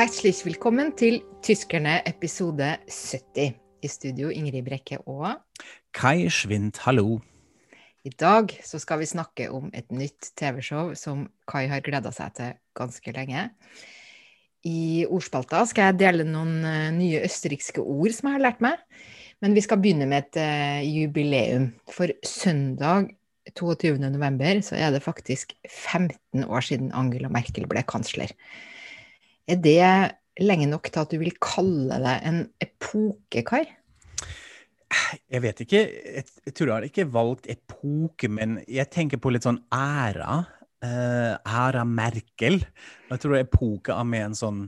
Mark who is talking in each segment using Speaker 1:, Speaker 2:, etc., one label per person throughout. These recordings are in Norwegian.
Speaker 1: Herzlich velkommen til Tyskerne episode 70. I studio Ingrid Brekke og
Speaker 2: Kai Schwind, hallo.
Speaker 1: I dag så skal vi snakke om et nytt TV-show som Kai har gleda seg til ganske lenge. I ordspalta skal jeg dele noen eh, nye østerrikske ord som jeg har lært meg. Men vi skal begynne med et uh, jubileum. For søndag 22.11. så er det faktisk 15 år siden Angela Merkel ble kansler. Er det lenge nok til at du vil kalle deg en epoke, Kai?
Speaker 2: Jeg vet ikke. Jeg tror jeg har ikke valgt epoke, men jeg tenker på litt sånn æra. Uh, æra Merkel. Jeg tror epoke er med en sånn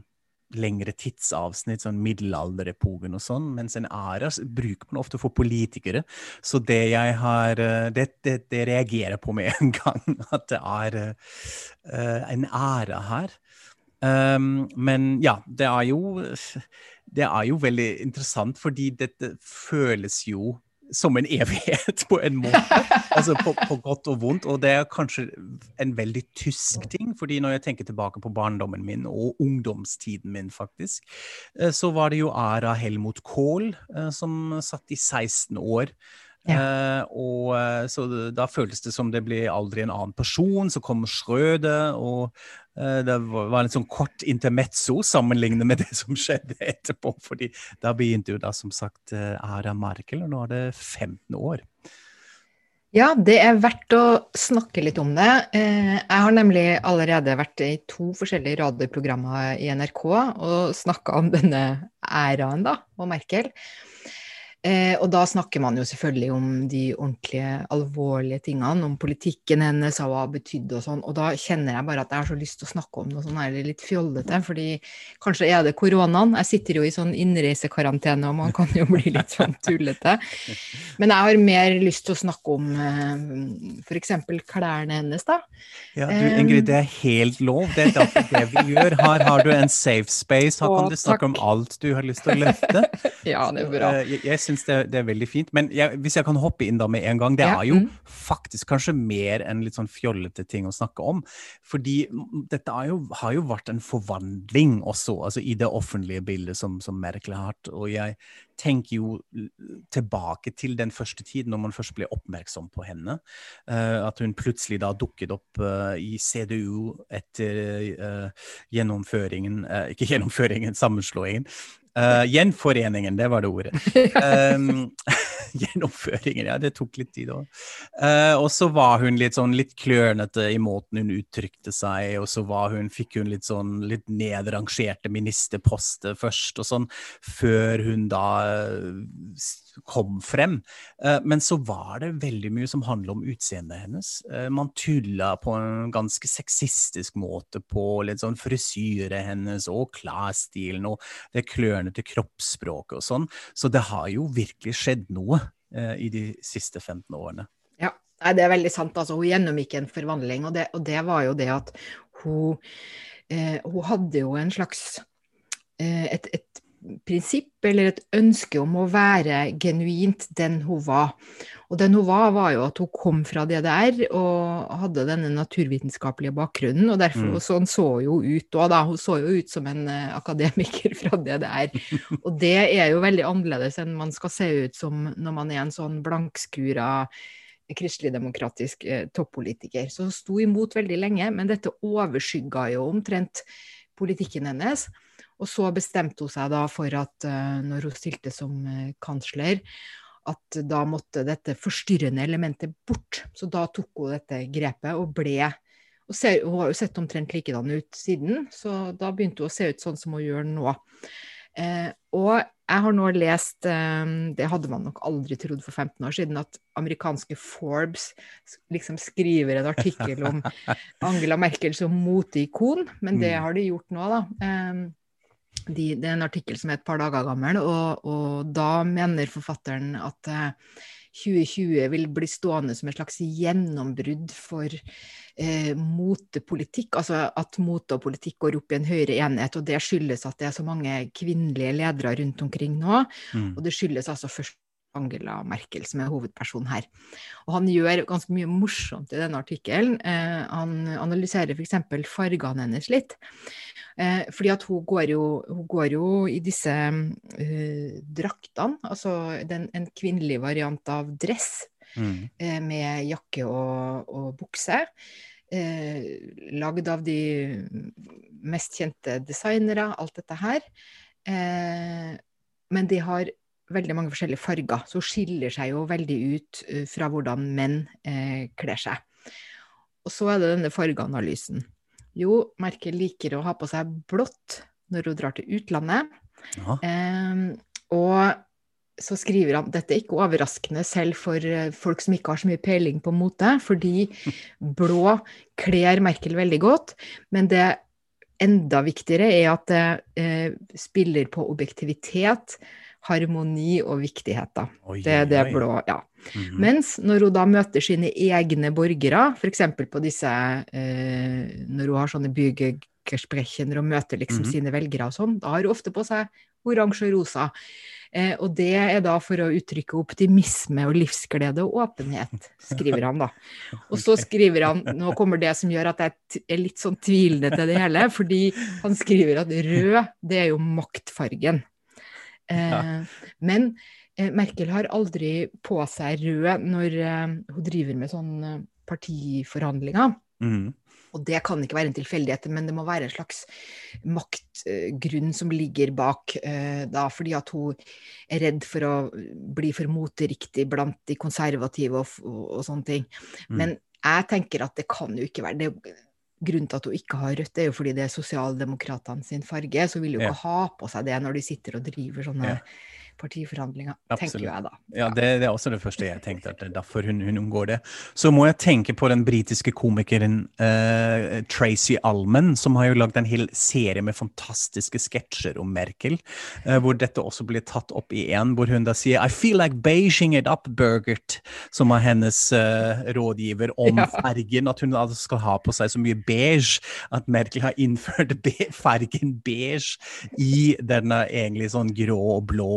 Speaker 2: lengre tidsavsnitt, sånn middelalderepoken og sånn, mens en æra bruker man ofte for politikere. Så det jeg har eh, Det, det, det reagerer på med en gang, at det er uh, en æra her. Um, men ja, det er jo Det er jo veldig interessant, fordi dette føles jo som en evighet, på en måte. Altså på, på, godt og vondt. Og det er kanskje en veldig tysk ting, fordi når jeg tenker tilbake på barndommen min og ungdomstiden min, faktisk, eh, så var det jo Ara Helmut Kohl eh, som satt i 16 år. Ja. Uh, og så da føltes det som det ble aldri en annen person. Så kom Schrøde, og det var en sånn kort intermezzo sammenlignet med det som skjedde etterpå. fordi da begynte jo da som sagt æra Ara Merkel, og nå er det 15 år.
Speaker 1: Ja, det er verdt å snakke litt om det. Eh, jeg har nemlig allerede vært i to forskjellige radioprogrammer i NRK og snakka om denne æraen da, og Merkel. Eh, og da snakker man jo selvfølgelig om de ordentlige, alvorlige tingene, om politikken hennes og hva det betydde og sånn. Og da kjenner jeg bare at jeg har så lyst til å snakke om noe sånn her litt fjollete, fordi kanskje er det koronaen. Jeg sitter jo i sånn innreisekarantene, og man kan jo bli litt sånn tullete. Men jeg har mer lyst til å snakke om eh, f.eks. klærne hennes, da.
Speaker 2: Ja, du Ingrid, det er helt lov. Det er derfor det vi gjør. Her har du en safe space. Her kan du snakke om alt du har lyst til å løfte.
Speaker 1: ja, det er bra.
Speaker 2: Jeg, jeg syns det, det, er veldig fint. Men jeg, hvis jeg kan hoppe inn da med en gang, det ja, er jo mm. faktisk kanskje mer enn litt sånn fjollete ting å snakke om. Fordi dette jo, har jo vært en forvandling også, altså i det offentlige bildet som, som Merkel har hatt. Og jeg tenker jo tilbake til den første tiden når man først ble oppmerksom på henne. Uh, at hun plutselig da dukket opp uh, i CDU etter uh, gjennomføringen Ikke gjennomføringen, sammenslåingen. Uh, gjenforeningen, det var det ordet. Um, gjennomføringen, ja. Det tok litt tid òg. Uh, og så var hun litt sånn litt klønete i måten hun uttrykte seg, og så var hun, fikk hun litt sånn litt nedrangerte ministerposter først, og sånn, før hun da uh, kom frem. Uh, men så var det veldig mye som handla om utseendet hennes. man tulla på en ganske sexistisk måte på litt sånn frisyret hennes og klesstilen og det klørnete kroppsspråket og sånn. Så det har jo virkelig skjedd noe eh, i de siste 15 årene.
Speaker 1: Ja, det er veldig sant. Altså, hun gjennomgikk en forvandling, og det, og det var jo det at hun, eh, hun hadde jo en slags eh, et, et, prinsipp eller et ønske om å være genuint den hun var. Og den hun var, var jo at hun kom fra DDR og hadde denne naturvitenskapelige bakgrunnen. Og derfor mm. sånn så jo ut òg, da. Hun så jo ut som en uh, akademiker fra DDR. og det er jo veldig annerledes enn man skal se ut som når man er en sånn blankskura kristeligdemokratisk eh, toppolitiker. Så hun sto imot veldig lenge, men dette overskygga jo omtrent politikken hennes. Og så bestemte hun seg da for at uh, når hun stilte som uh, kansler, at da måtte dette forstyrrende elementet bort. Så da tok hun dette grepet og ble og ser, Hun har jo sett omtrent likedan ut siden, så da begynte hun å se ut sånn som hun gjør nå. Eh, og jeg har nå lest, eh, det hadde man nok aldri trodd for 15 år siden, at amerikanske Forbes liksom skriver en artikkel om Angela Merkel som moteikon, men det mm. har de gjort nå, da. Eh, de, det er en artikkel som er et par dager gammel, og, og da mener forfatteren at eh, 2020 vil bli stående som et slags gjennombrudd for eh, motepolitikk. Altså at mote og politikk går opp i en høyere enhet, og det skyldes at det er så mange kvinnelige ledere rundt omkring nå. Mm. Og det skyldes altså først Angela Merkel, som er hovedpersonen her. Og han gjør ganske mye morsomt i denne artikkelen. Eh, han analyserer f.eks. fargene hennes litt. Eh, fordi at hun går jo, hun går jo i disse uh, draktene, altså den, en kvinnelig variant av dress, mm. eh, med jakke og, og bukse. Eh, lagd av de mest kjente designere, alt dette her. Eh, men de har veldig mange forskjellige farger, så hun skiller seg jo veldig ut uh, fra hvordan menn eh, kler seg. Og så er det denne fargeanalysen. Jo, Merkel liker å ha på seg blått når hun drar til utlandet. Eh, og så skriver han dette er ikke overraskende selv for eh, folk som ikke har så mye peiling på mote, fordi blå kler Merkel veldig godt, men det enda viktigere er at det eh, spiller på objektivitet, harmoni og viktighet, da. Oi, det er det blå, ja. Mm -hmm. Mens når hun da møter sine egne borgere, f.eks. på disse eh, Når hun har sånne byggesprechen og møter liksom mm -hmm. sine velgere og sånn, da har hun ofte på seg oransje og rosa. Eh, og det er da for å uttrykke optimisme og livsglede og åpenhet, skriver han da. Og så skriver han, nå kommer det som gjør at jeg er litt sånn tvilende til det hele, fordi han skriver at rød, det er jo maktfargen. Eh, men eh, Merkel har aldri på seg rød når eh, hun driver med sånne partiforhandlinger. Mm. Og det kan ikke være en tilfeldighet, men det må være en slags maktgrunn som ligger bak, da, fordi at hun er redd for å bli for moteriktig blant de konservative og, og, og sånne ting. Mm. Men jeg tenker at det kan jo ikke være det grunnen til at hun ikke har rødt, er jo fordi det er sosialdemokratene sin farge. Så vil hun ikke ja. ha på seg det når de sitter og driver sånne ja partiforhandlinger, Absolutt. tenker jeg da.
Speaker 2: Ja, det, det, er også det første jeg tenkte, at det er derfor hun, hun unngår det. Så må jeg tenke på den britiske komikeren uh, Tracy Alman, som har jo lagd en hel serie med fantastiske sketsjer om Merkel, uh, hvor dette også blir tatt opp i en, hvor hun da sier I feel like Beijing it up, Bergert, som er hennes uh, rådgiver om ja. fergen, at hun altså skal ha på seg så mye beige, at Merkel har innført be fergen beige i denne egentlig sånn grå og blå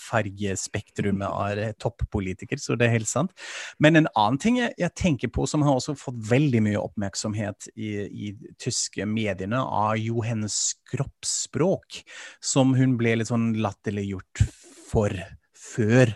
Speaker 2: fargespektrumet av toppolitiker, så det er helt sant. Men en annen ting jeg, tenker på, som har også fått veldig mye oppmerksomhet i, i tyske mediene, er jo hennes kroppsspråk, som hun ble litt sånn latterliggjort for før.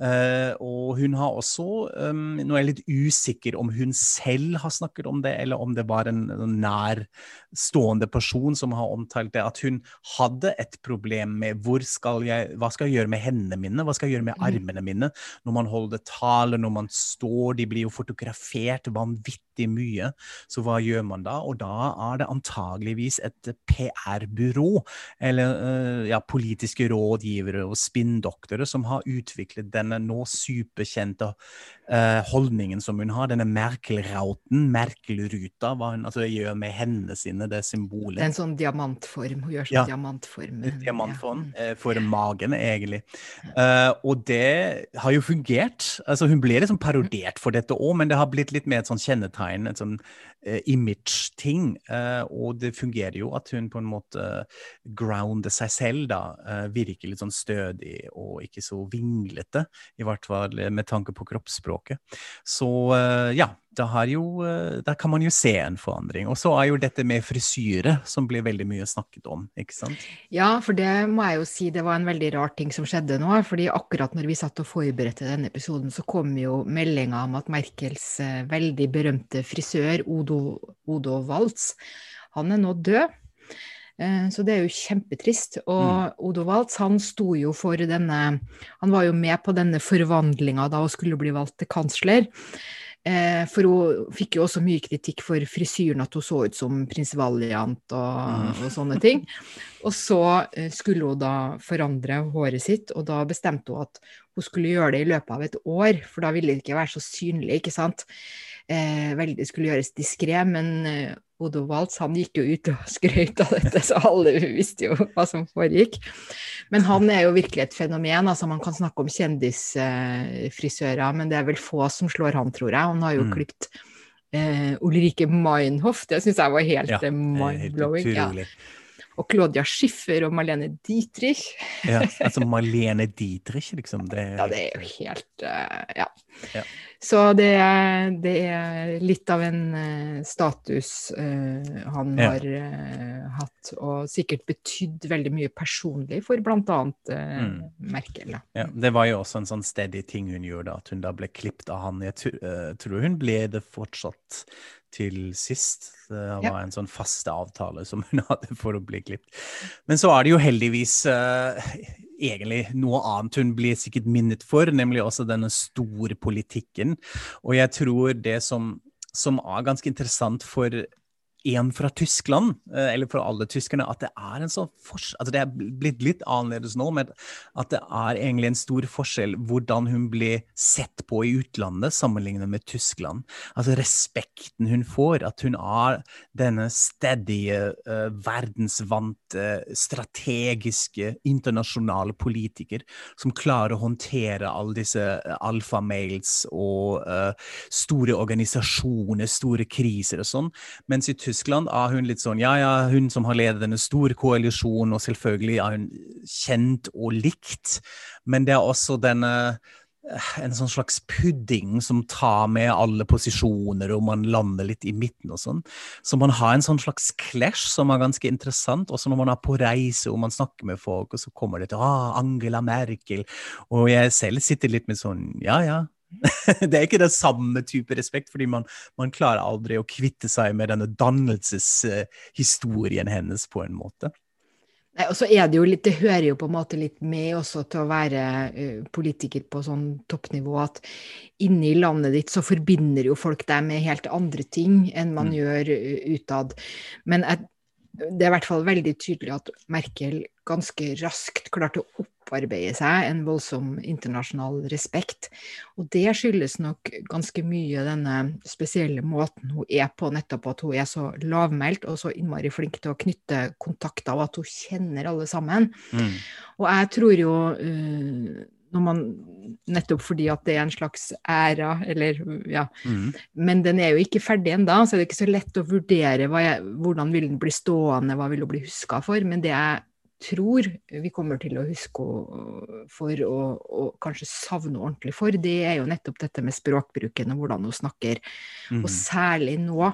Speaker 2: Uh, og hun har også um, Nå er jeg litt usikker om hun selv har snakket om det, eller om det var en, en nærstående person som har omtalt det. At hun hadde et problem med skal jeg, hva skal jeg gjøre med hendene mine, hva skal jeg gjøre med mm. armene mine når man holder tale, når man står, de blir jo fotografert vanvittig mye. Så hva gjør man da? Og da er det antageligvis et PR-byrå, eller uh, ja, politiske rådgivere og spinndoktorer som har utviklet denne denne nå superkjente uh, holdningen som hun har, denne Merkel-rauten, Merkel-ruta, hva hun altså, gjør med hendene sine, det symbolet.
Speaker 1: Det er en sånn diamantform. Hun gjør sånn ja, diamantform.
Speaker 2: Diamantform ja. uh, for magen, egentlig. Uh, og det har jo fungert. Altså, hun ble liksom parodiert for dette òg, men det har blitt litt mer et sånn kjennetegn. et sånn uh, image-ting. Og det fungerer jo at hun på en måte grounder seg selv, da. Virker litt sånn stødig og ikke så vinglete, i hvert fall med tanke på kroppsspråket. Så ja, jo, der kan man jo se en forandring. Og så er jo dette med frisyre som blir veldig mye snakket om, ikke sant?
Speaker 1: Ja, for det må jeg jo si, det var en veldig rar ting som skjedde nå. fordi akkurat når vi satt og forberedte denne episoden, så kom jo meldinga om at Merkels veldig berømte frisør Odo, Odo Waltz. Han er nå død. Eh, så det er jo kjempetrist. Og mm. Odo Waltz han sto jo for denne Han var jo med på denne forvandlinga da hun skulle bli valgt til kansler. Eh, for hun fikk jo også mye kritikk for frisyren, at hun så ut som prins Valiant og, mm. og sånne ting. Og så eh, skulle hun da forandre håret sitt, og da bestemte hun at hun skulle gjøre det i løpet av et år, for da ville det ikke være så synlig, ikke sant eh, veldig skulle gjøres diskré, men eh, Odo Waltz han gikk jo ut og skrøt av dette, så alle visste jo hva som foregikk. Men han er jo virkelig et fenomen. altså Man kan snakke om kjendisfrisører, eh, men det er vel få som slår han, tror jeg. Han har jo mm. klipt eh, Ulrike Meinhof, det syns jeg var helt ja, mindblowing. Ja. Og Claudia Schiffer og Marlene Dietrich.
Speaker 2: ja, altså Marlene Dietrich, liksom. Det...
Speaker 1: Ja, det er jo helt uh, ja. ja. Så det er, det er, litt av en uh, status uh, han ja. har hatt, og sikkert betydd veldig mye personlig for bl.a. Uh, mm. Merkel.
Speaker 2: Ja, det var jo også en sånn steady ting hun gjorde, at hun da ble klippet av han. Jeg tror hun ble det fortsatt til sist. Det var ja. en sånn faste avtale som hun hadde for å bli klippet. Men så er det jo heldigvis uh, egentlig noe annet hun blir sikkert minnet for, nemlig også denne store politikken. Og jeg tror det som, som er ganske interessant for en fra Tyskland, eh, eller for alle tyskerne, at det er en sånn forskjell altså Det er blitt litt annerledes nå, men at det er egentlig en stor forskjell hvordan hun blir sett på i utlandet sammenlignet med Tyskland. Altså respekten hun får, at hun er denne stedige, uh, verdensvante, strategiske, internasjonale politiker som klarer å håndtere alle disse eh, alfamails og store organisasjoner, store kriser og sånn, mens i Tyskland Tyskland er hun litt sånn ja, ja, hun som har ledet denne store koalisjonen, og selvfølgelig er hun kjent og likt, men det er også denne eh, en sånn slags pudding som tar med alle posisjoner, og man lander litt i midten og sånn. Så man har en sånn slags clash som er ganske interessant, også når man er på reise og man snakker med folk, og så kommer det til ah, Angela Merkel, og jeg selv sitter litt med sånn ja, ja, det er ikke den samme type respekt, fordi man, man klarer aldri å kvitte seg med denne dannelseshistorien hennes på en måte.
Speaker 1: Nei, og så er Det jo litt, det hører jo på en måte litt med også til å være uh, politiker på sånn toppnivå, at inni landet ditt så forbinder jo folk deg med helt andre ting enn man mm. gjør uh, utad. Men jeg, det er i hvert fall veldig tydelig at Merkel ganske raskt klarte å opp opparbeide seg en voldsom internasjonal respekt. Og det skyldes nok ganske mye denne spesielle måten hun er på, nettopp at hun er så lavmælt og så innmari flink til å knytte kontakter, og at hun kjenner alle sammen. Mm. Og jeg tror jo uh, når man, nettopp fordi at det er en slags æra, eller ja. Mm. Men den er jo ikke ferdig ennå, så er det ikke så lett å vurdere jeg, hvordan vil den bli stående, hva vil hun bli huska for. Men det jeg tror vi kommer til å huske for og, kanskje savne ordentlig for, det er jo nettopp dette med språkbruken og hvordan hun snakker. Mm. Og mhm. særlig nå,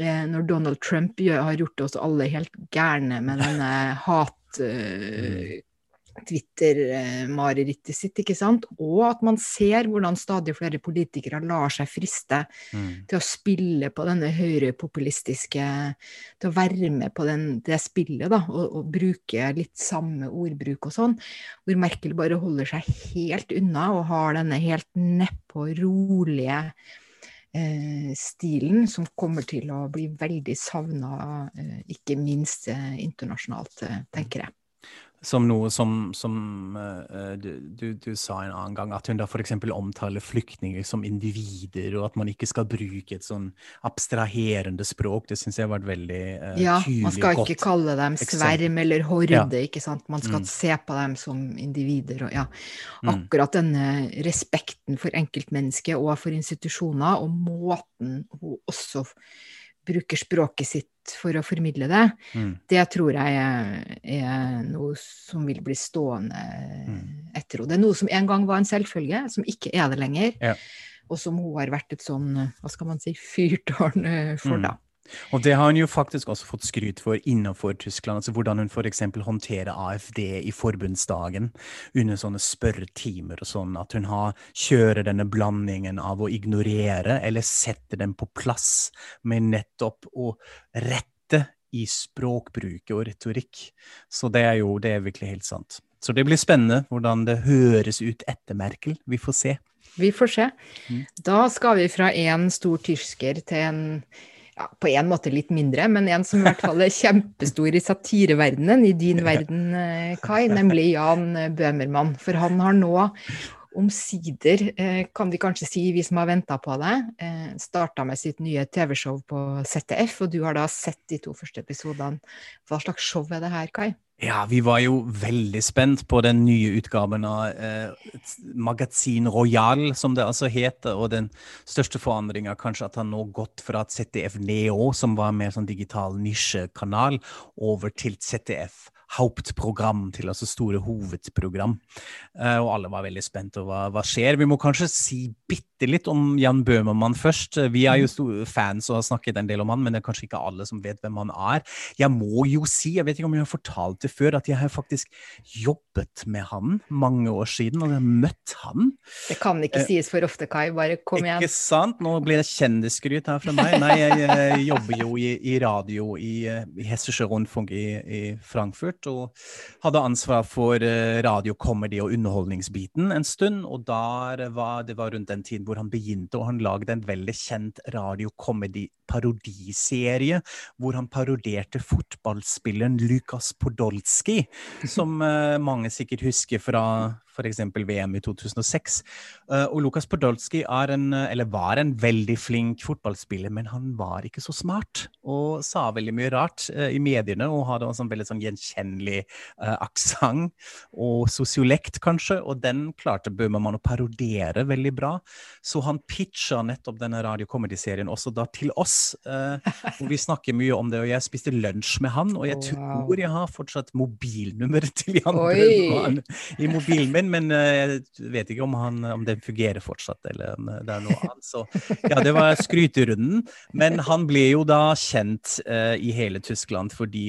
Speaker 1: eh, når Donald Trump har gjort oss alle helt gærne med denne hat... Eh, Twitter-marerittet sitt, ikke sant? Og at man ser hvordan stadig flere politikere lar seg friste mm. til å spille på denne høyrepopulistiske Til å være med på den, det spillet, da, og, og, bruke litt samme ordbruk og sånn. Hvor Merkel bare holder seg helt unna og har denne helt nedpå, rolige eh, stilen som kommer til å bli veldig savna, eh, ikke minst eh, internasjonalt, tenker jeg.
Speaker 2: Som noe som, som uh, du, du, du, sa en annen gang, at hun da f.eks. omtaler flyktninger som individer, og at man ikke skal bruke et sånn abstraherende språk. Det syns jeg har vært veldig uh,
Speaker 1: ja, tydelig Man skal ikke kalle dem sverm eller horde, ja. ikke sant. Man skal mm. se på dem som individer. Og ja, mm. akkurat denne respekten for enkeltmennesket og for institusjoner, og måten hun også bruker språket sitt for å formidle det, mm. det tror jeg er, er, noe som vil bli stående mm. etter henne. Det er noe som en gang var en selvfølge, som ikke er det lenger. Ja. Og som hun har vært et sånn, hva skal man si, fyrtårn eh, for, mm. da.
Speaker 2: Og det har hun jo faktisk også fått skryt for innenfor Tyskland. altså Hvordan hun f.eks. håndterer AFD i forbundsdagen under sånne spørretimer og sånn. At hun har, kjører denne blandingen av å ignorere eller sette dem på plass med nettopp å rette i språkbruket og retorikk. Så det er jo det er virkelig helt sant. Så det blir spennende hvordan det høres ut etter Merkel. Vi får se.
Speaker 1: Vi får se. Mm. Da skal vi fra en stor tysker til en ja, på en måte litt mindre, men en som i hvert fall er kjempestor i satireverdenen, i din verden, eh, Kai, nemlig Jan Bøhmermann. For han har nå omsider, eh, kan vi kanskje si, vi som har venta på det, eh, starta med sitt nye TV-show på ZTF, og du har da sett de to første episodene. Hva slags show er det her, Kai?
Speaker 2: Ja, vi var jo veldig spent på den nye utgaven av eh, Magasin Royal, som det altså heter. Og den største forandringa kanskje at han nå gått fra ZDF Neo, som var mer sånn digital nisjekanal, over til ZDF Hauptprogram, til altså store hovedprogram. Uh, og alle var veldig spent og hva, hva skjer. Vi må kanskje si bitte litt om Jan Bøhmermann først. Vi er jo store fans og har snakket en del om han, men det er kanskje ikke alle som vet hvem han er. Jeg må jo si, jeg vet ikke om jeg har fortalt det før, at jeg har faktisk jobbet med han mange år siden, og jeg har møtt han.
Speaker 1: Det kan ikke uh, sies for ofte, Kai. Bare kom igjen.
Speaker 2: Ikke sant? Nå blir det kjendisskryt her fra meg. Nei, jeg, jeg jobber jo i, i radio i, i Hessische Rundfunk i, i Frankfurt og hadde ansvar for eh, radio, comedy og underholdningsbiten en stund. Og var, det var rundt den tiden hvor han begynte, og han lagde en veldig kjent radio-comedy-parodiserie hvor han parodierte fotballspilleren Lukas Podolsky, som eh, mange sikkert husker fra f.eks. VM i 2006. Eh, og Lukas Podolsky en, var en veldig flink fotballspiller, men han var ikke så smart og sa veldig mye rart i mediene og hadde en sånn veldig sånn gjenkjennelig uh, aksent og sosiolekt, kanskje, og den klarte Bøhmermann å parodiere veldig bra. Så han pitcha nettopp denne radiokomediserien også da til oss. Og vi snakker mye om det, og jeg spiste lunsj med han, og jeg tror jeg har fortsatt mobilnummeret til Jan Bøhmermann i mobilen min, men uh, jeg vet ikke om, han, om det fungerer fortsatt, eller om det er noe annet. Så ja, det var skryterunden. Men han ble jo da kjent i hele Tyskland fordi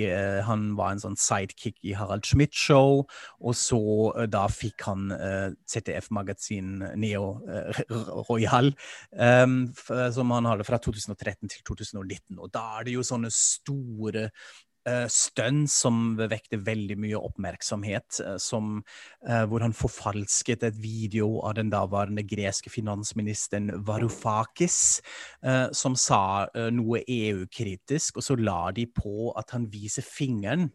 Speaker 2: han var en sånn sidekick i Harald Schmidt-show. Og så uh, da fikk han uh, eh, ZDF-magasin Neo uh, Royal, um, som han hadde fra 2013 til 2019. Og da er det jo sånne store uh, stønn som vekte veldig mye oppmerksomhet, uh, som, uh, hvor han forfalsket et video av den daværende greske finansministeren Varoufakis, som sa noe EU-kritisk, og så la de på at han viser fingeren.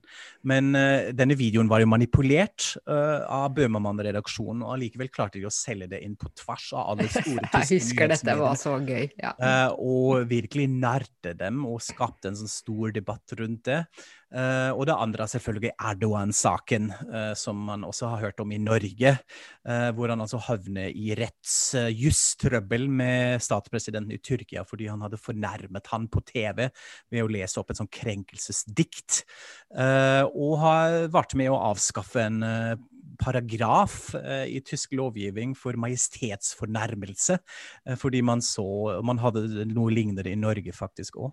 Speaker 2: Men denne videoen var jo manipulert av Bøhmermann-redaksjonen, og allikevel klarte de å selge det inn på tvers av alle store
Speaker 1: tyske Jeg husker dette var så gøy. Ja.
Speaker 2: og virkelig nærte dem og skapte en sånn stor debatt rundt det. Uh, og det andre er selvfølgelig Erdogan-saken, uh, som man også har hørt om i Norge. Uh, hvor han altså havner i rettsjustrøbbel med statspresidenten i Tyrkia fordi han hadde fornærmet han på TV ved å lese opp et sånn krenkelsesdikt. og har vært med å avskaffe en paragraf eh, i tysk lovgivning for majestetsfornærmelse. Eh, fordi man så Man hadde noe lignende i Norge faktisk òg.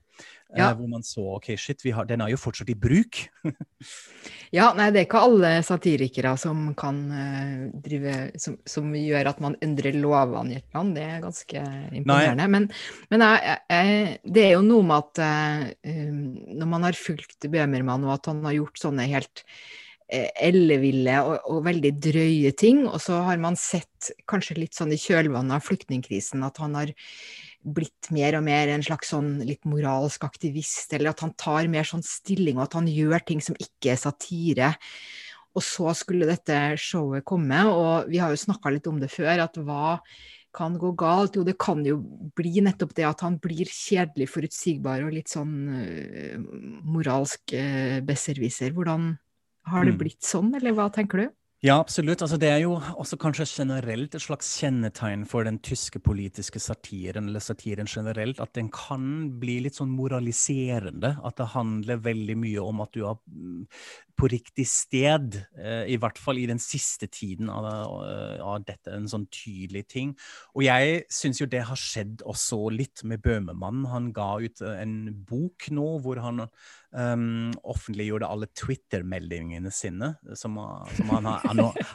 Speaker 2: Eh, ja. Hvor man så OK, shit, har, den er jo fortsatt i bruk.
Speaker 1: ja, nei, det er ikke alle satirikere som kan drive som, som gjør at man endrer lovene i et land. Det er ganske imponerende. Nei. Men, men jeg, jeg, det er jo noe med at uh, når man har fulgt Bøhmermann, og at han har gjort sånne helt elleville og, og, veldig drøye ting. Og så har man sett, kanskje litt sånn i kjølvannet av flyktningkrisen, at han har blitt mer og mer en slags sånn litt moralsk aktivist, eller at han tar mer sånn stilling, og at han gjør ting som ikke er satire. Og så skulle dette showet komme, og vi har jo snakka litt om det før, at hva kan gå galt? Jo, det kan jo bli nettopp det at han blir kjedelig forutsigbar og litt sånn uh, moralsk uh, besserwisser. Hvordan har det mm. blitt sånn, eller hva tenker du?
Speaker 2: Ja, absolutt. Altså, det er jo også kanskje generelt et slags kjennetegn for den tyske politiske satiren, eller satiren generelt, at den kan bli litt sånn moraliserende. At det handler veldig mye om at du er mm, på riktig sted, eh, i hvert fall i den siste tiden av, av dette, en sånn tydelig ting. Og jeg syns jo det har skjedd også litt med Bøhmemann. Han ga ut en bok nå hvor han um, offentliggjorde alle Twitter-meldingene sine, som, som, han har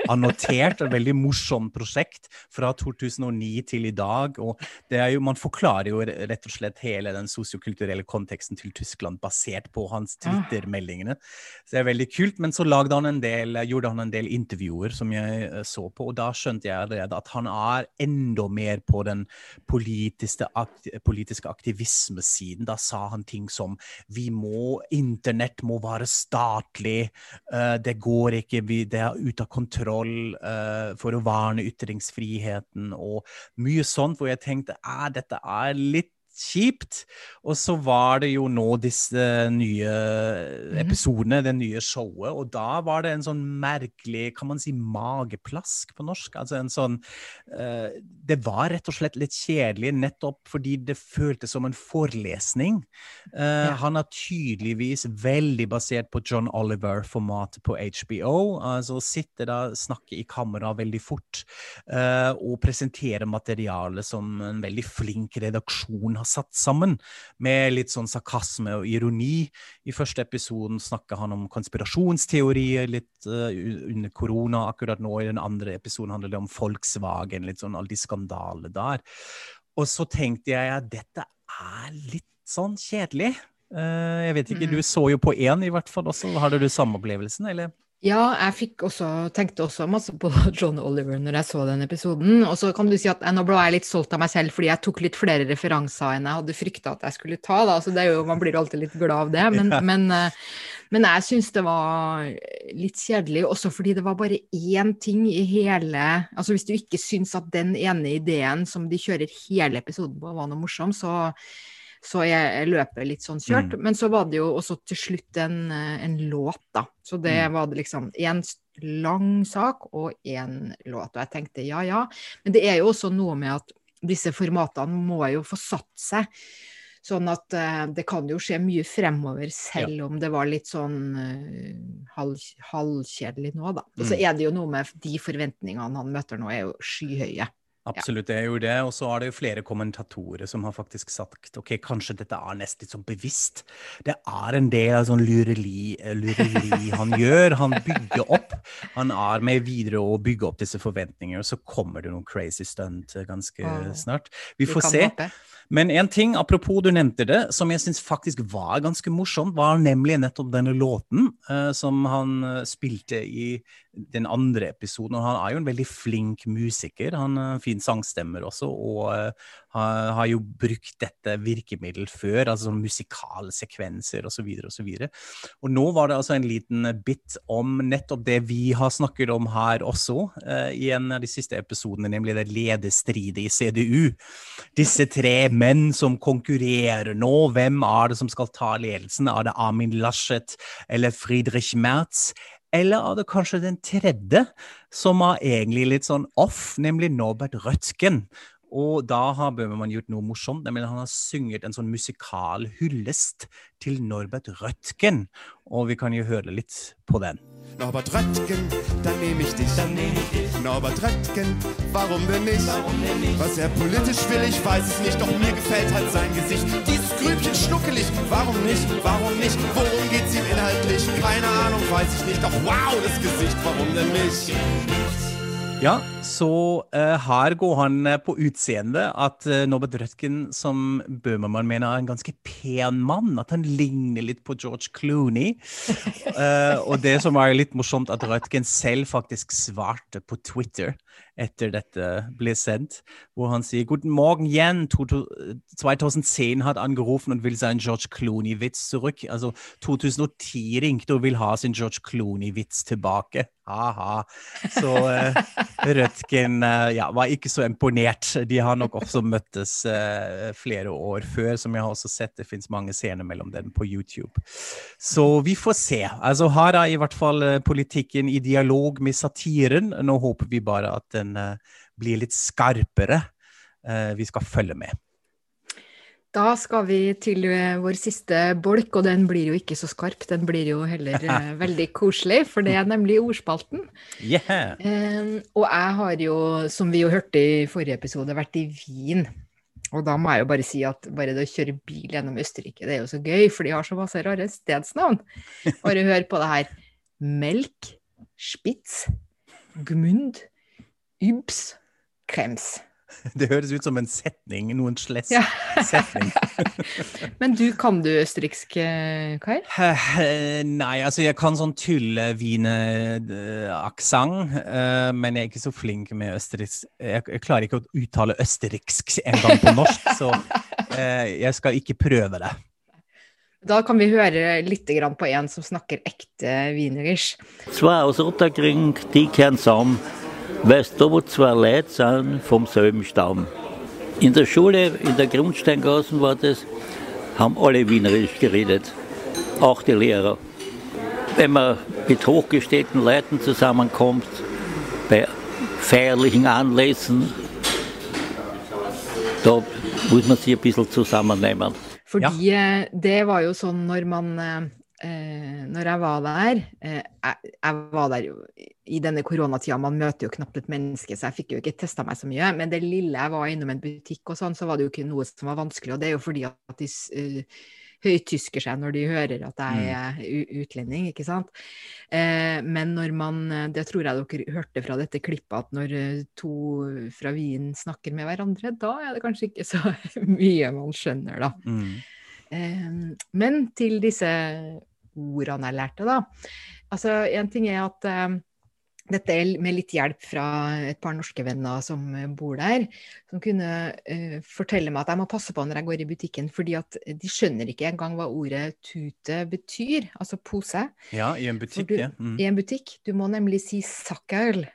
Speaker 2: annotert. Et veldig morsomt prosjekt fra 2009 til i dag. og det er jo, Man forklarer jo rett og slett hele den sosiokulturelle konteksten til Tyskland basert på hans ah. Twitter-meldingene. Så det er veldig kult. Men så han del, gjorde han en del intervjuer som jeg uh, så på, og da skjønte jeg allerede at han er enda mer på den politiske, politiske aktivismesiden. Da sa han ting som vi må internett må være statlig. Uh, det går ikke, det er ute av kontroll uh, for å verne ytringsfriheten og mye sånt, hvor jeg tenkte at dette er litt kjipt. Og så var det jo nå disse nye mhm. episodene, det nye showet, og da var det en sånn merkelig, kan man si, mageplask på norsk. Altså en sånn uh, Det var rett og slett litt kjedelig, nettopp fordi det føltes som en forelesning. Uh, ja. Han er tydeligvis veldig basert på John Oliver-formatet på HBO. Altså sitte da, snakke i kamera veldig fort uh, og presentere materiale som en veldig flink redaksjon har satt sammen, med litt sånn sarkasme og ironi. I første episoden snakker han om konspirasjonsteorier litt uh, under korona. Akkurat nå i den andre episoden handler det om Volkswagen, litt sånn alle de skandalene der. Og så tenkte jeg at dette er litt sånn kjedelig. Uh, jeg vet ikke, mm. du så jo på én i hvert fall også. Hadde du samme opplevelsen, eller?
Speaker 1: Ja, jeg fikk også, tenkte også masse på John Oliver når jeg så den episoden. Og så kan du si at nå ble jeg litt solgt av meg selv fordi jeg tok litt flere referanser enn jeg hadde frykta at jeg skulle ta. Da. Så det er jo, man blir alltid litt glad av det. Men, ja. men, eh, men jeg syns det var litt kjedelig, også fordi det var bare én ting i hele Altså hvis du ikke syns at den ene ideen som de kjører hele episoden på, var noe morsom, så så jeg løper litt sånn kjørt. Mm. Men så var det jo også til slutt en, eh, en låt, da. Så det mm. var det liksom én lang sak og én låt. Og jeg tenkte ja, ja. Men det er jo også noe med at disse formatene må jo få satt seg. Sånn at uh, det kan jo skje mye fremover, selv ja. om det var litt sånn uh, halv, halvkjedelig nå, da. Og så mm. er det jo noe med de forventningene han møter nå, er jo skyhøye.
Speaker 2: Absolutt, det er jo det. Og så er det jo flere kommentatorer som har faktisk sagt ok, kanskje dette er nesten litt sånn bevisst. Det er en del av sånn lureli, lureri han gjør. Han bygger opp. Han er med videre å bygge opp disse forventningene, og så kommer det noen crazy stunt ganske snart. Vi får se. Men en ting, apropos du nevnte det, som jeg syns faktisk var ganske morsomt, var nemlig nettopp denne låten uh, som han spilte i den andre episoden. Og han er jo en veldig flink musiker. Han uh, fin sangstemmer også, og uh, har, jo brukt dette virkemiddelet før, altså sånn musikalsekvenser osv. osv. Og nå var det altså en liten bit om nettopp det vi har snakket om her også, uh, i en av de siste episodene, nemlig det lederstridet i CDU. Disse tre menn som konkurrerer nå. Hvem er det som skal ta ledelsen? Er det Amin Laschet eller Friedrich Merz? Eller er det kanskje den tredje, som er egentlig litt sånn off, nemlig Norbert Rødtgen? Og da har Bøhmermann gjort noe morsomt, nemlig han har sunget en sånn musikal hyllest til Norbert Rødtgen. Og vi kan jo høre litt på den.
Speaker 3: Norbert Röttgen, da nehme ich dich. da nehme ich dich. Norbert Röttgen, warum denn nicht? Warum denn nicht? Was er politisch will, ich weiß es nicht, doch mir gefällt halt sein Gesicht. Dieses Grübchen schnuckelig, warum nicht? Warum nicht? Worum geht's ihm inhaltlich? Keine Ahnung, weiß ich nicht, doch wow, das Gesicht, warum denn nicht?
Speaker 2: Ja, så uh, her går han uh, på utseendet at uh, Norbert Rødtgen, som Bøhmermann mener er en ganske pen mann, at han ligner litt på George Clooney. og det som er litt morsomt, at Rødtgen selv faktisk svarte på Twitter etter dette ble sendt, hvor han sier Guten Morgen igjen, 2010 hat angerufen und will seinen George Clooney-Witz zurück. Altså 2010 ringte og vil ha sin George Clooney-vits tilbake. Ha-ha. Så uh, Rødtgen uh, ja, var ikke så imponert. De har nok også møttes uh, flere år før, som jeg har også sett. Det fins mange scener mellom dem på YouTube. Så vi får se. Altså Her er i hvert fall politikken i dialog med satiren. Nå håper vi bare at den uh, blir litt skarpere. Uh, vi skal følge med.
Speaker 1: Da skal vi til uh, vår siste bolk, og den blir jo ikke så skarp. Den blir jo heller veldig koselig, for det er nemlig ordspalten.
Speaker 2: Yeah.
Speaker 1: og jeg har jo, som vi jo hørte i forrige episode, vært i Wien. Og da må jeg jo bare si at bare det å kjøre bil gjennom Østerrike, det er jo så gøy, for de har så masse rare stedsnavn. Bare hør på det her. Melk, Spitz, Gmund, Ybs krems.
Speaker 2: Det høres ut som en setning, noen sless ja. setning.
Speaker 1: men du, kan du østerriksk, eh, Kai?
Speaker 2: Nei, altså jeg kan sånn tulle-Wiener-aksent, uh, men jeg er ikke så flink med østerriksk. Jeg, klarer ikke å uttale østerriksk engang på norsk, så uh, jeg skal ikke prøve det.
Speaker 1: Da kan vi høre litt på en som snakker ekte wienerisch.
Speaker 4: Zwei aus de die kehren weißt du, wo zwei Leute sind vom selben Stamm. In der Schule, in der Grundsteingassen war das, haben alle Wienerisch geredet, auch die Lehrer. Wenn man mit hochgestellten Leuten zusammenkommt, bei feierlichen Anlässen, da muss man sich ein bisschen zusammennehmen.
Speaker 1: Fordi ja. det var jo sånn når man eh, Når jeg var der eh, jeg, jeg, var der jo i denne koronatida, man møter jo knapt et menneske, så jeg fikk jo ikke testa meg så mye. Men det lille jeg var innom en butikk og sånn, så var det jo ikke noe som var vanskelig. Og det er jo fordi at de uh, høytysker seg når de hører at jeg mm. er utlending, ikke sant. Eh, men når man Det tror jeg dere hørte fra dette klippet, at når eh, to fra Wien snakker med hverandre, da er det kanskje ikke så mye man skjønner, da. Mm. Eh, men til disse ordene jeg lærte, da. Altså, en ting er at eh, dette med litt hjelp fra et par norske venner som bor der, som kunne uh, fortelle meg at jeg må passe på når jeg går i butikken, fordi at de skjønner ikke engang hva ordet tute betyr, altså pose.
Speaker 2: Ja, i en butikk, du, ja.
Speaker 1: Mm. I en butikk. Du må nemlig si sakkel.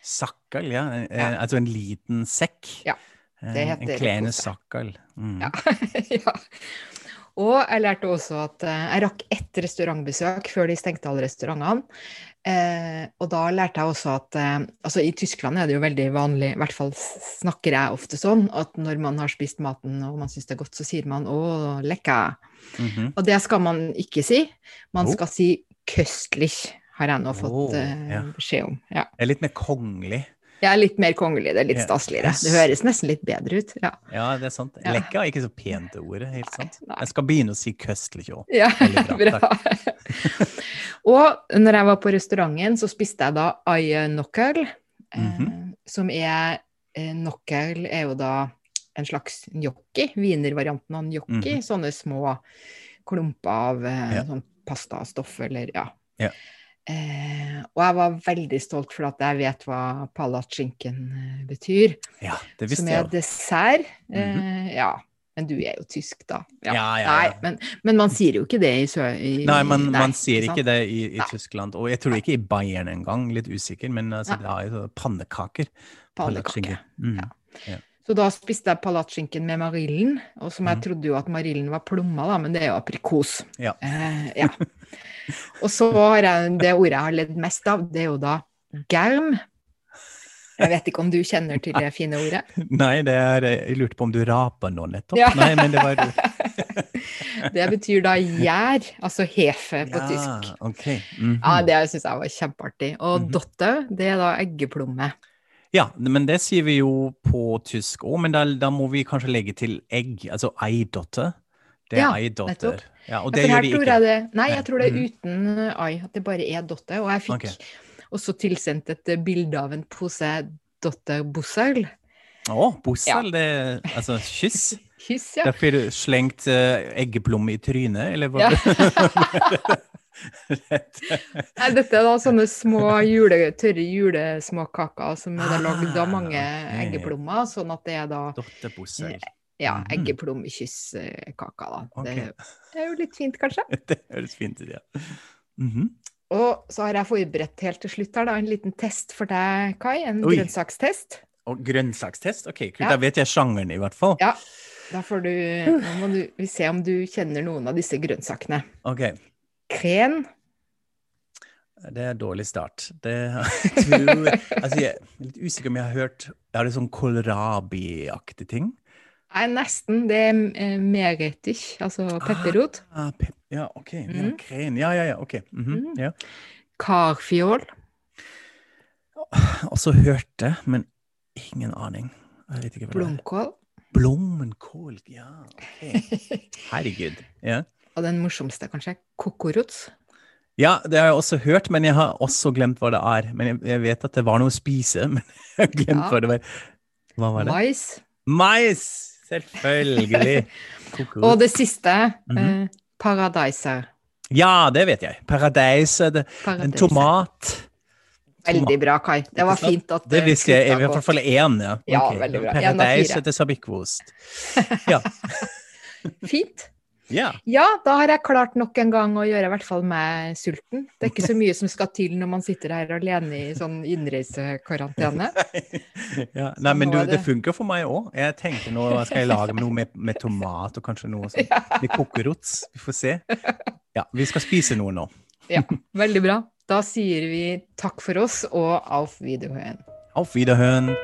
Speaker 2: Sakkel, ja. Eh, ja. Altså en liten sekk.
Speaker 1: Ja. Det
Speaker 2: eh, heter en klene sakkel.
Speaker 1: Mm. Ja. ja. Og jeg lærte også at jeg rakk ett restaurantbesøk før de stengte alle restaurantene. Eh, og da lærte jeg også at eh, altså I Tyskland er det jo veldig vanlig, i hvert fall snakker jeg ofte sånn, at når man har spist maten og man syns det er godt, så sier man 'å, lekker'. Mm -hmm. Og det skal man ikke si. Man oh. skal si 'köstlich', har jeg nå fått oh, ja. beskjed om. Ja.
Speaker 2: Det er litt mer kongelig.
Speaker 1: Ja, litt mer kongelig. Det er litt staseligere. Det høres nesten litt bedre ut. Ja,
Speaker 2: ja det er sant. Lekka er ikke så pent det ordet, helt sant. Nei. Jeg skal begynne å si køstlig òg.
Speaker 1: Ja, bra. bra. Og når jeg var på restauranten, så spiste jeg da ayenokkel, mm -hmm. eh, som er eh, Nokkel er jo da en slags gnocchi, wienervarianten av gnocchi. Mm -hmm. Sånne små klumper av eh, ja. sånn pastastoff eller ja. ja. Eh, og jeg var veldig stolt for at jeg vet hva palatskinken eh, betyr.
Speaker 2: Ja, det visste
Speaker 1: som er dessert. Mm -hmm. ja. Men du er jo tysk, da.
Speaker 2: Ja, ja, ja.
Speaker 1: Nei, men, men, man sier jo ikke det i Sø...
Speaker 2: Nei, man, nei, man sier ikke det i, i Tyskland. Og jeg tror ikke i Bayern engang, litt usikker, men altså, det er jo pannekaker.
Speaker 1: Pannekaker. Mm. Ja. Så da spiste jeg palatskinken med marillen, og som jeg mm. trodde jo at marillen var plomma, da, men det er jo aprikos.
Speaker 2: Ja.
Speaker 1: Eh, ja. Og så har jeg det ordet jeg har ledd mest av, det er jo da germ. Jeg vet ikke om du kjenner til det fine ordet?
Speaker 2: Nei, det er, jeg lurte på om du rapa nå nettopp. Ja. Nei, men det var
Speaker 1: Det betyr da gjær, altså hefe på ja, tysk.
Speaker 2: Okay. Mm -hmm.
Speaker 1: Ja, det syns jeg var kjempeartig. Og mm -hmm. dotte, det er da eggeplomme.
Speaker 2: Ja, men det sier vi jo på tysk òg, men da, da, må vi kanskje legge til egg, altså eidotte. Det er ja, eidotter.
Speaker 1: Ja, og det ja, gjør de ikke. Det, nei, jeg tror det er mhm. uten ei, at det bare er dotter. Og jeg fikk okay også tilsendt et eh, bilde av en pose Dotter Bussel.
Speaker 2: Å, oh, Bussel, ja. det altså kyss?
Speaker 1: kyss, ja.
Speaker 2: Derfor du slengt uh, eggeplomme i trynet, eller hva? Ja.
Speaker 1: Nei, dette er da sånne små jule, tørre julesmåkaker som er lagd av mange ah, eggeplommer, sånn at det er da. Ja, mhm. eggeplommekysskaker, da. Okay. Det er jo litt fint, kanskje?
Speaker 2: det høres fint ut, ja. Mm -hmm.
Speaker 1: Og så har jeg forberedt helt til slutt her da, en liten test for deg, Kai. En Oi. grønnsakstest.
Speaker 2: Og grønnsakstest? Ok, kult. Ja. Da vet jeg sjangeren, i hvert fall.
Speaker 1: Ja. Da får du, nå må du vi se om du kjenner noen av disse grønnsakene.
Speaker 2: Ok.
Speaker 1: Kren.
Speaker 2: Det er dårlig start. Det, jeg, tror, altså jeg er litt usikker om jeg har hørt Er det sånn kålrabiaktig ting?
Speaker 1: Nei, nesten. Det er eh, merettich, altså pepperrot.
Speaker 2: Ah, pep ja, OK. Mm. Kren. Ja, ja, ja. OK. Mm -hmm. ja.
Speaker 1: Karfiol.
Speaker 2: Også hørt det, men ingen aning.
Speaker 1: Blomkål.
Speaker 2: Blommenkål, ja. Okay. Herregud. Ja.
Speaker 1: Og den morsomste, kanskje. Kokorots.
Speaker 2: Ja, det har jeg også hørt, men jeg har også glemt hva det er. Men jeg, jeg vet at det var noe å spise, men jeg har glemt ja. hva det var. Hva var det?
Speaker 1: Mais.
Speaker 2: Mais! Selvfølgelig.
Speaker 1: og det siste mm -hmm. eh, Paradiser.
Speaker 2: Ja, det vet jeg. Paradise, det, en tomat.
Speaker 1: Veldig bra, Kai. Det var fint at
Speaker 2: Det visste jeg. I hvert fall én, ja.
Speaker 1: ja okay. veldig bra.
Speaker 2: Paradise etter sabikvost. Ja.
Speaker 1: fint.
Speaker 2: Ja.
Speaker 1: ja, da har jeg klart nok en gang å gjøre i hvert fall meg sulten. Det er ikke så mye som skal til når man sitter her alene i sånn innreisekarantene.
Speaker 2: ja. Nei, men du, det funker for meg òg. Jeg tenkte nå skal jeg lage noe med, med tomat og kanskje noe sånt. Med kokerots. Vi får se. Ja, vi skal spise noe nå.
Speaker 1: ja, veldig bra. Da sier vi takk for oss og auf Wiederhören.
Speaker 2: Auf Wiederhören.